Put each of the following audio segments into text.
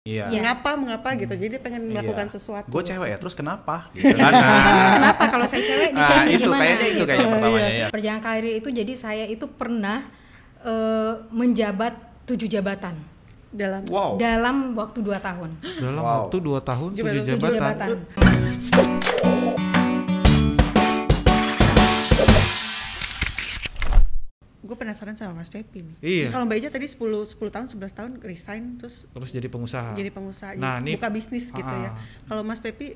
Iya. Iya. Mengapa, mengapa gitu. Jadi pengen melakukan Iya. sesuatu. Gue cewek ya, terus kenapa? Gitu kan. Nah, Kenapa kalau saya cewek di Ah, sini itu gimana kayaknya itu gitu. kayaknya pertamanya ya. Perjalanan karir itu jadi saya itu pernah eh, menjabat tujuh jabatan dalam Wow. dalam waktu dua tahun. Dalam Wow. waktu 2 tahun Jabatan- tujuh tujuh Tujuh jabatan. Gue penasaran sama Mas Pepi nih. Iya. Kalau Mbak Ija tadi 10 10 tahun 11 tahun resign terus Terus jadi pengusaha. jadi pengusaha Nah, jadi ini- buka bisnis gitu ya. Ah. Kalau Mas Pepi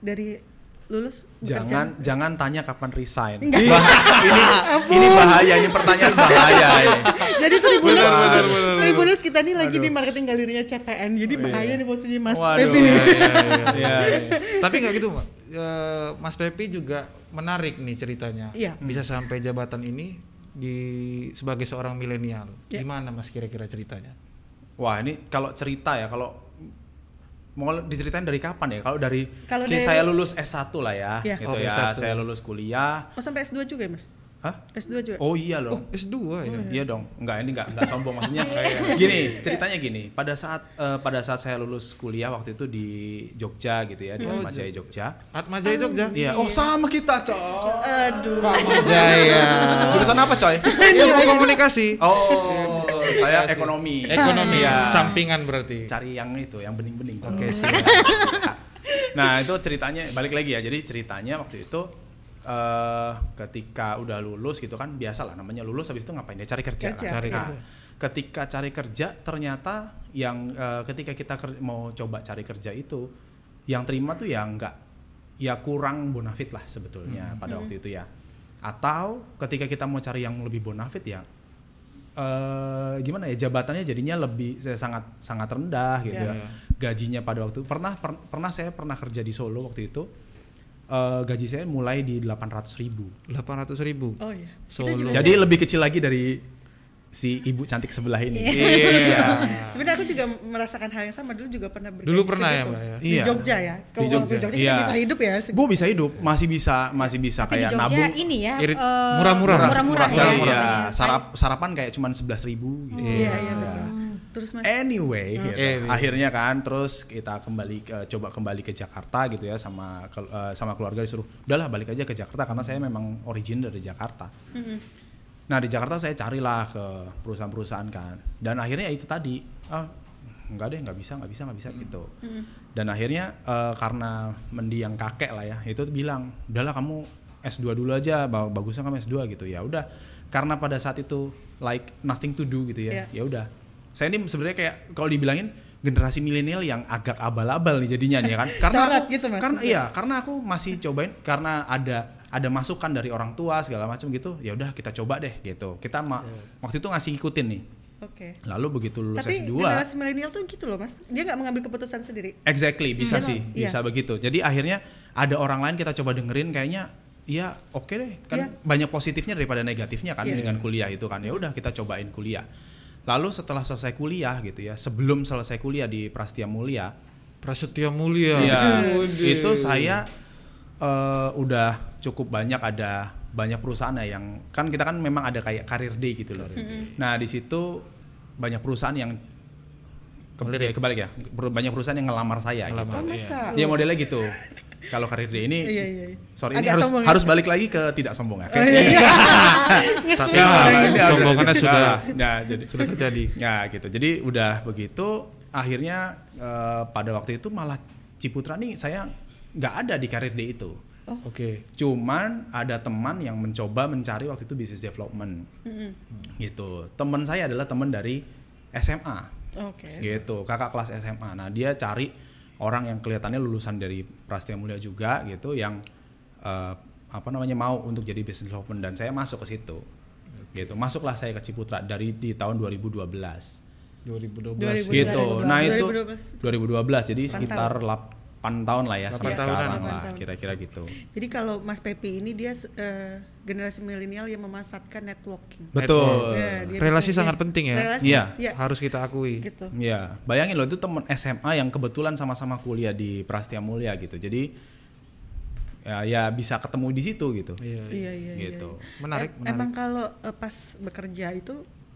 dari lulus Jangan bekerja jangan tanya kapan resign. Enggak. Bah- ini ini bahaya, ini pertanyaan bahaya ini. jadi Tribuners Benar, benar, benar, Tribuners kita nih lagi Aduh. di marketing galerinya CPN jadi bahaya nih posisi Mas Waduh. Pepi nih. Iya, iya, iya. Iya, iya. Tapi nggak gitu, Mbak. Eh, Mas Pepi juga menarik nih ceritanya. Iya. Bisa sampai jabatan ini di sebagai seorang milenial. Iya. Gimana Mas kira-kira ceritanya? Wah, ini kalau cerita ya, kalau mau diceritain dari kapan ya? Kalau dari, Kalau dari- saya lulus S1 lah ya, Iya. gitu Oh, ya. S1. Saya lulus kuliah. Oh sampai S2 juga ya Mas? Hah? S2 juga? Oh iya Oh, loh. S2 ya. Iya dong, enggak ini enggak enggak sombong maksudnya. gini, ceritanya gini. Pada saat eh, pada saat saya lulus kuliah waktu itu di Jogja gitu ya, di Oh, Atmajaya Jogja. Atma Jaya Jogja. Iya, oh sama kita, coy. Aduh. Jaya. Jurusan apa, coy? Ilmu komunikasi. Oh, saya ekonomi. Ekonomi Iya. sampingan berarti. Cari yang itu, yang bening-bening. Oke, sih. nah, itu ceritanya balik lagi ya. Jadi ceritanya waktu itu eh ketika udah lulus gitu kan biasa lah namanya lulus habis itu ngapain ya cari kerja, Kerja, kan. cari Nah, kerja. ketika cari kerja ternyata yang eh, ketika kita ker- mau coba cari kerja itu yang terima tuh ya nggak ya kurang bonafit lah sebetulnya pada waktu itu ya atau ketika kita mau cari yang lebih bonafit ya eh gimana ya jabatannya jadinya lebih saya sangat sangat rendah gitu Iya. ya. Gajinya pada waktu pernah per- pernah saya pernah kerja di Solo waktu itu eh gaji saya mulai di 800 ribu. 800 ribu. Oh iya. Juga Jadi lebih kecil lagi dari si ibu cantik sebelah ini. Iya. Sebenarnya aku juga merasakan hal yang sama dulu juga pernah Dulu di pernah ya, Mbak, ya? Di Iya. Jogja ya. Kalau Di Jogja. Jogja kita Iya. bisa hidup ya. Gue bisa hidup, masih bisa masih bisa Tapi di kayak Jogja nabung. ini ya Irit- eh, murah-murah. murah-murah murah ya. ya. Iya. Sarapan kayak cuman 11 ribu gitu. Iya, iya betul. Terus Mas Anyway, gitu. Anyway. akhirnya kan terus kita kembali ke coba kembali ke Jakarta gitu ya sama ke- eh, sama keluarga disuruh udahlah balik aja ke Jakarta karena saya memang origin dari Jakarta. Nah di Jakarta saya carilah ke perusahaan-perusahaan kan dan akhirnya itu tadi ah nggak deh nggak bisa nggak bisa nggak bisa gitu. Dan akhirnya eh, karena mendiang kakek lah ya itu bilang udahlah kamu S2 dulu aja ba- bagusnya kamu S2 gitu ya udah karena pada saat itu like nothing to do gitu ya Iya. ya udah saya ini sebenarnya kayak kalau dibilangin generasi milenial yang agak abal-abal nih jadinya nih kan karena aku, gitu, karena iya karena aku masih cobain karena ada ada masukan dari orang tua segala macam gitu ya udah kita coba deh gitu kita ma- waktu itu ngasih ikutin nih Oke. lalu begitu lulus Tapi S2 generasi milenial tuh gitu loh Mas. Dia nggak mengambil keputusan sendiri. Exactly, bisa Hmm. sih, Iya. bisa begitu. Jadi akhirnya ada orang lain kita coba dengerin kayaknya ya oke deh, kan Iya. banyak positifnya daripada negatifnya kan Iya. dengan kuliah itu kan. Ya udah kita cobain kuliah. Lalu setelah selesai kuliah gitu ya, sebelum selesai kuliah di Prastia Mulia, Prasetya Mulia. ya itu saya eh, udah cukup banyak ada banyak perusahaan ya yang kan kita kan memang ada kayak karir day gitu loh. Nah di situ banyak perusahaan yang kebalik, kebalik ya, banyak perusahaan yang ngelamar saya gitu. Ngelamar. Oh masa? Dia modelnya gitu. Kalau karir day ini, Iya iya. iya. sorry ini harus sombong ya? harus balik lagi ke tidak sombong ya. Oh, iya, iya. Tapi Ya, nah, ini ada- sombongannya sudah Ya, jadi sudah terjadi. ya gitu. Jadi udah begitu, akhirnya eh, pada waktu itu malah Ciputra nih saya nggak ada di karir day itu. Oke. Cuman ada teman yang mencoba mencari waktu itu business development. Gitu. Teman saya adalah teman dari SMA. Oke. Gitu, kakak kelas SMA. Nah, dia cari orang yang kelihatannya lulusan dari Prastia Mulia juga gitu yang eh, apa namanya mau untuk jadi business development dan saya masuk ke situ. Gitu. Masuklah saya ke Ciputra dari di tahun 2012. 2012. 2012. Gitu. Nah, itu 2012. 2012. Jadi sekitar 8 tahun lah ya Delapan sampai tahunan. sekarang lah kira-kira gitu. Jadi kalau Mas Pepi ini dia eh, generasi milenial yang memanfaatkan networking. Betul. Ya, Relasi bisa- sangat penting ya. Relasi, Iya. Iya. Harus kita akui. Gitu. Iya, bayangin loh itu temen SMA yang kebetulan sama-sama kuliah di Prastia Mulia gitu. Jadi ya, ya bisa ketemu di situ gitu. Iya. Iya iya. iya, Gitu. iya. Menarik, Em- menarik. Emang kalau eh, pas bekerja itu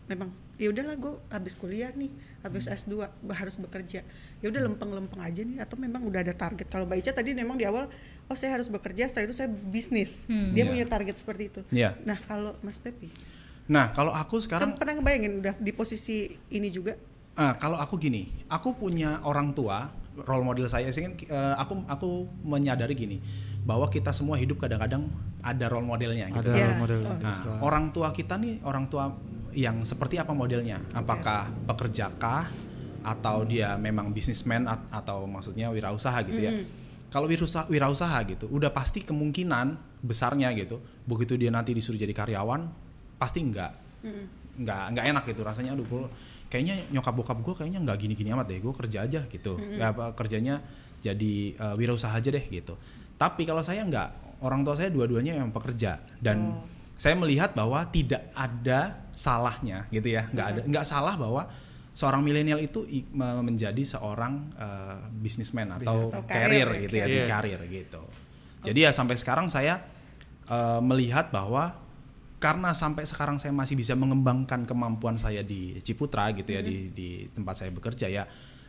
memang ya udahlah gue habis kuliah nih habis S2 ba- harus bekerja ya udah lempeng-lempeng aja nih atau memang udah ada target kalau Mbak Ica tadi memang di awal oh saya harus bekerja setelah itu saya bisnis dia Iya. punya target seperti itu Iya. nah kalau Mas Pepi Nah, kalau aku sekarang kan pernah ngebayangin udah di posisi ini juga Ah, kalau aku gini, aku punya orang tua, role model saya sih kan eh, aku aku menyadari gini, bahwa kita semua hidup kadang-kadang ada role modelnya gitu. Ada Iya. role model. Oh. Nah, orang tua kita nih orang tua yang seperti apa modelnya? Apakah pekerjakah atau dia memang bisnismen at- atau maksudnya wirausaha gitu ya? Kalau wirausaha, wirausaha gitu, udah pasti kemungkinan besarnya gitu, begitu dia nanti disuruh jadi karyawan, pasti enggak, nggak nggak enak gitu rasanya. Aduh, gua- kayaknya nyokap bokap gue kayaknya nggak gini-gini amat deh, gue kerja aja gitu, Ya, apa kerjanya jadi eh, wirausaha aja deh gitu. Tapi kalau saya nggak, orang tua saya dua-duanya yang pekerja dan Oh. Saya melihat bahwa tidak ada salahnya gitu ya. Nggak ada nggak salah bahwa seorang milenial itu menjadi seorang eh, businessman atau, Atau karir gitu ya karir. di karir gitu. Jadi ya sampai sekarang saya eh, melihat bahwa karena sampai sekarang saya masih bisa mengembangkan kemampuan saya di Ciputra gitu ya di di tempat saya bekerja ya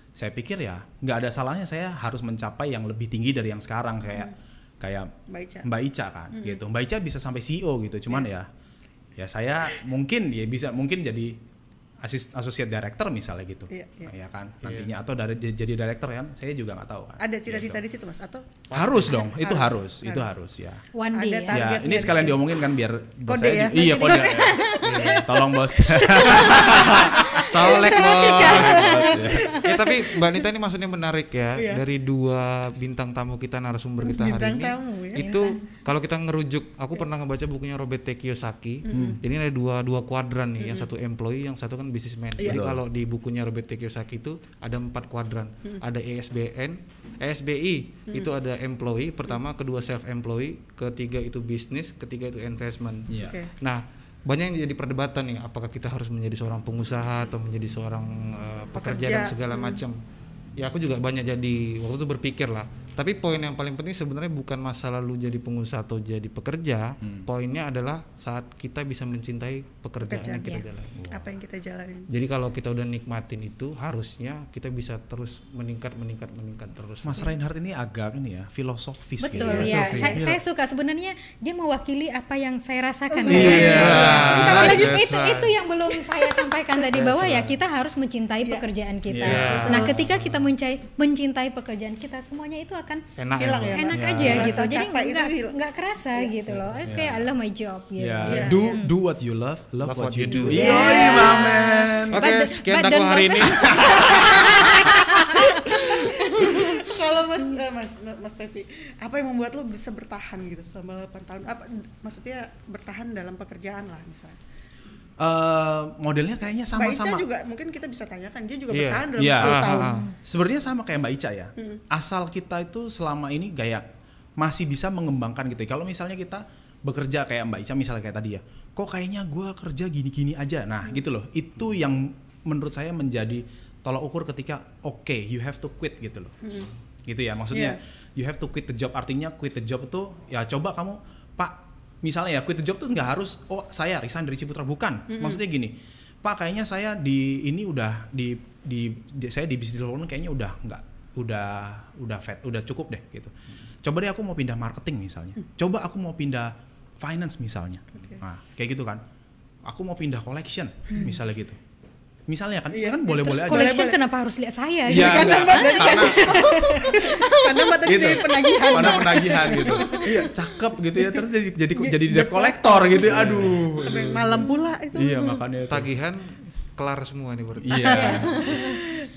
saya pikir ya nggak ada salahnya saya harus mencapai yang lebih tinggi dari yang sekarang. Kayak kayak Mbak Ica Mbak Ica kan gitu. Mbak Ica bisa sampai CEO gitu. Cuman ya ya saya mungkin ya bisa mungkin jadi asis, associate director misalnya gitu. Iya, iya. Ya kan nantinya atau dari jadi director kan saya juga nggak tahu kan. ada cita-cita Gitu. di situ Mas atau Harus dong, itu Harus, harus, itu harus ya. One day Ada ya. Ya, ini sekalian gitu. diomongin kan biar bos Kode saya ya? di- Iya, kode. ya. Iya, Tolong bos. Colek bos. Bos, ya. ya tapi Mbak Nita ini maksudnya menarik ya Iya. dari dua bintang tamu kita narasumber kita hari Bintang ini. tamu, ya. Itu kalau kita ngerujuk, aku pernah ngebaca bukunya Robert T. Kiyosaki. Ini ada dua dua kuadran nih, yang satu employee, yang satu kan businessman. Iya. Jadi Betul. kalau di bukunya Robert T. Kiyosaki itu ada empat kuadran. Ada E ESBN, ESBI itu ada employee, pertama, kedua self employee, ketiga itu bisnis, ketiga itu investment. Iya. Oke. Nah, banyak yang jadi perdebatan nih, apakah kita harus menjadi seorang pengusaha atau menjadi seorang eh, pekerja, Pekerja. dan segala macam. Ya aku juga banyak jadi waktu itu berpikir lah. Tapi poin yang paling penting sebenarnya bukan masalah lu jadi pengusaha atau jadi pekerja. Poinnya adalah saat kita bisa mencintai pekerjaan Pekerjaan, yang kita iya. jalani. apa yang kita jalanin Jadi kalau kita udah nikmatin itu, harusnya kita bisa terus meningkat, meningkat, meningkat terus. Mas Reinhardt ini agak ini ya filosofis gitu. Betul ya. ya. Saya, saya suka sebenarnya dia mewakili apa yang saya rasakan. Iya. Tapi That's itu right. itu yang belum saya sampaikan tadi bahwa ya kita harus mencintai Iya. pekerjaan kita. Iya. Nah, ketika kita mencintai, mencintai pekerjaan kita semuanya itu akan Enak Hilang ya. ya, enak Iya. aja Rasa gitu. Jadi nggak kerasa gitu loh. Eh, Kayak I love my job gitu. Ya, Iya. do do what you love, love, Love what, what you do. do. Iya, Yeah. yeah. man. Oke, the- sekian don't hari love- ini. kalau Mas eh, Mas Mas Pepi apa yang membuat lo bisa bertahan gitu selama 8 tahun apa maksudnya bertahan dalam pekerjaan lah misalnya Eh, modelnya kayaknya Mbak Ica sama-sama. juga mungkin kita bisa tanyakan dia juga Iya. bertahan dalam Iya. 10 Ah, tahun ah, ah. Sebenarnya sama kayak Mbak Ica ya. Asal kita itu selama ini kayak masih bisa mengembangkan gitu. Kalau misalnya kita bekerja kayak Mbak Ica misalnya kayak tadi ya, kok kayaknya gua kerja gini-gini aja. Nah gitu loh. Itu yang menurut saya menjadi tolak ukur ketika oke you have to quit gitu loh. Gitu ya maksudnya you have to quit the job artinya quit the job itu ya coba kamu Pak misalnya ya quit the job tuh nggak harus oh saya resign dari Ciputra bukan. Maksudnya gini. Pak kayaknya saya di ini udah di di, di- saya di bisnis development kayaknya udah nggak udah udah fat udah cukup deh gitu. Coba deh aku mau pindah marketing misalnya. Coba aku mau pindah finance misalnya. Oke. Nah, kayak gitu kan. Aku mau pindah collection misalnya gitu. Misalnya kan Iya. kan boleh-boleh aja. collection Boleh, kenapa harus lihat saya? Iya, gitu? enggak. karena karena mbak tadi gitu. penagihan Karena penagihan gitu. Iya, cakep gitu ya. Terus jadi jadi jadi debt collector gitu. Aduh. Sampai malam pula itu Iya, makanya itu. Tagihan kelar semua nih berarti.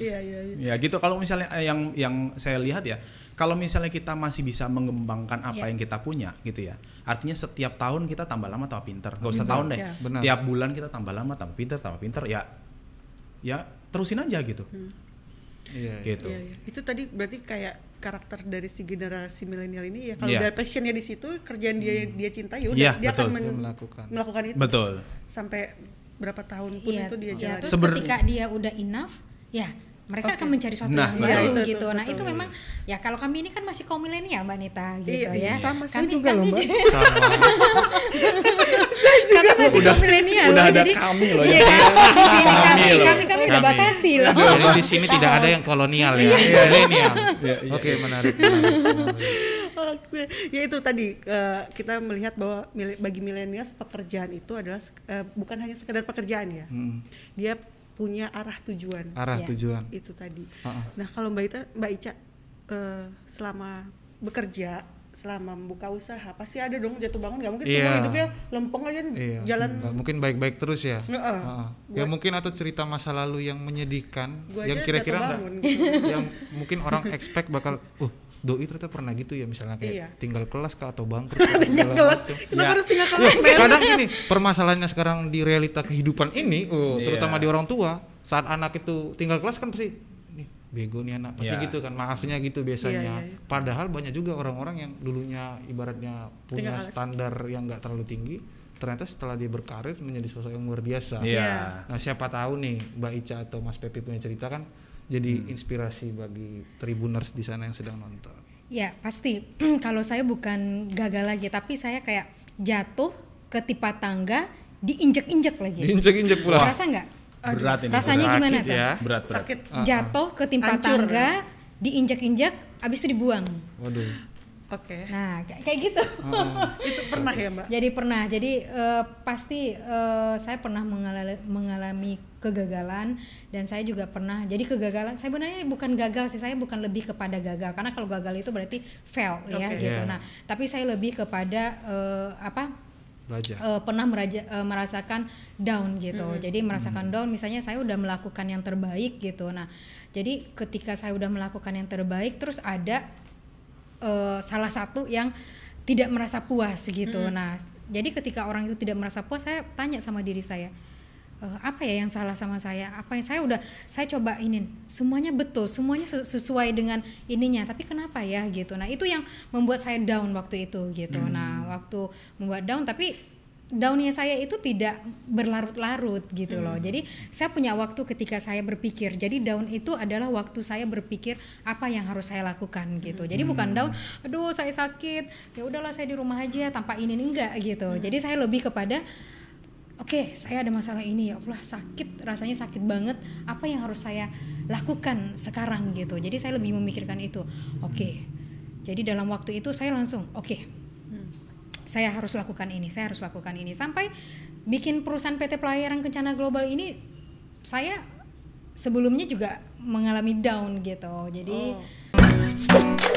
Iya. iya iya iya. Ya gitu kalau misalnya eh, yang yang saya lihat ya, kalau misalnya kita masih bisa mengembangkan apa Ya. yang kita punya gitu ya. Artinya setiap tahun kita tambah lama tambah pinter. Gak usah tahun deh. Ya. Benar. Tiap bulan kita tambah lama tambah pinter tambah pinter ya. Ya terusin aja gitu. Iya. Gitu. Iya, iya. Itu tadi berarti kayak karakter dari si generasi milenial ini ya kalau Iya. udah passionnya di situ kerjaan dia dia cintai ya udah Iya, dia akan betul. men- Dia melakukan. melakukan itu Betul. sampai berapa tahun pun Iya, itu dia iya. jalan. Terus Seber- ketika dia udah enough, ya mereka Oke. akan mencari sesuatu Nah, yang baru Betul, gitu. betul, nah, betul. itu memang ya kalau kami ini kan masih kaum milenial Mbak Nita gitu Iya, iya, ya. sama, saya kami juga kami loh, Mbak. juga- Sama. kami masih Udah- kaum milenial udah loh. ada Jadi kami loh iya, ya. di sini Kami kami loh. kami kami udah Kami. batasi loh. Jadi di sini tidak ada yang kolonial ya, milenial. Iya, iya, Oke, menarik. menarik. Oke, ya itu tadi eh, kita melihat bahwa bagi milenial pekerjaan itu adalah eh, bukan hanya sekedar pekerjaan ya, Hmm, dia punya arah tujuan. arah Iya. tujuan. Itu tadi. Ha-ha. Nah kalau Mbak Ita, Mbak Ica eh, selama bekerja, selama membuka usaha, pasti ada dong jatuh bangun. Nggak mungkin Iya. semua hidupnya lempeng aja nih, Iya. jalan. nggak mungkin baik-baik terus ya. Heeh. Heeh. Ya mungkin atau cerita masa lalu yang menyedihkan, Gua yang kira-kira nggak, gitu. yang mungkin orang expect bakal, uh doi ternyata pernah gitu ya misalnya kayak Iya. tinggal kelas kah atau bangkrut segala kelas. macam. Kenapa Ya. harus tinggal Ya, kelas, men? kadang ini permasalahannya sekarang di realita kehidupan ini, uh, Iya. terutama di orang tua, saat anak itu tinggal kelas kan pasti bego nih anak pasti Iya. gitu kan maafnya gitu biasanya. Iya, iya, iya. Padahal banyak juga orang-orang yang dulunya ibaratnya punya Tinggal standar yang nggak terlalu tinggi, ternyata setelah dia berkarir menjadi sosok yang luar biasa. Iya. Nah siapa tahu nih Mbak Ica atau Mas Pepi punya cerita kan jadi inspirasi bagi tribuners di sana yang sedang nonton. Ya pasti kalau saya bukan gagal lagi tapi saya kayak jatuh ketipa tangga diinjek-injek lagi. Injek-injek pula. Rasa nggak? Berat ini. Rasanya berat. gimana tuh? ya. Berat, berat. Sakit. Ah, ah. Jatuh ketimpa Hancur. tangga, diinjek-injek, abis itu dibuang. Waduh. Oke. Nah kayak kayak gitu. Itu pernah ya Mbak? Jadi pernah. Jadi eh, pasti eh, saya pernah mengalami, mengalami kegagalan dan saya juga pernah. Jadi kegagalan saya sebenarnya bukan gagal sih, saya bukan lebih kepada gagal karena kalau gagal itu berarti fail ya Oke. gitu. Iya. Nah, tapi saya lebih kepada eh, apa? Belajar. eh, pernah meraja- eh, merasakan down gitu. Jadi merasakan down misalnya saya udah melakukan yang terbaik gitu. Nah, jadi ketika saya udah melakukan yang terbaik terus ada eh, salah satu yang tidak merasa puas gitu. Nah, jadi ketika orang itu tidak merasa puas saya tanya sama diri saya "Eh, apa ya yang salah sama saya? Apa yang saya udah saya coba ini semuanya betul, semuanya se- sesuai dengan ininya, tapi kenapa ya gitu. Nah, itu yang membuat saya down waktu itu gitu. Nah, waktu membuat down tapi downnya saya itu tidak berlarut-larut gitu loh. Jadi saya punya waktu ketika saya berpikir. Jadi down itu adalah waktu saya berpikir apa yang harus saya lakukan gitu. Jadi bukan down, aduh saya sakit, ya udahlah saya di rumah aja tanpa ini enggak gitu. Jadi saya lebih kepada Oke, saya ada masalah ini ya Allah sakit, rasanya sakit banget. Apa yang harus saya lakukan sekarang gitu. Jadi saya lebih memikirkan itu. Oke. Jadi dalam waktu itu saya langsung oke. Saya harus lakukan ini, saya harus lakukan ini sampai bikin perusahaan PT Pelayaran Kencana Global ini saya sebelumnya juga mengalami down gitu. Jadi Oh.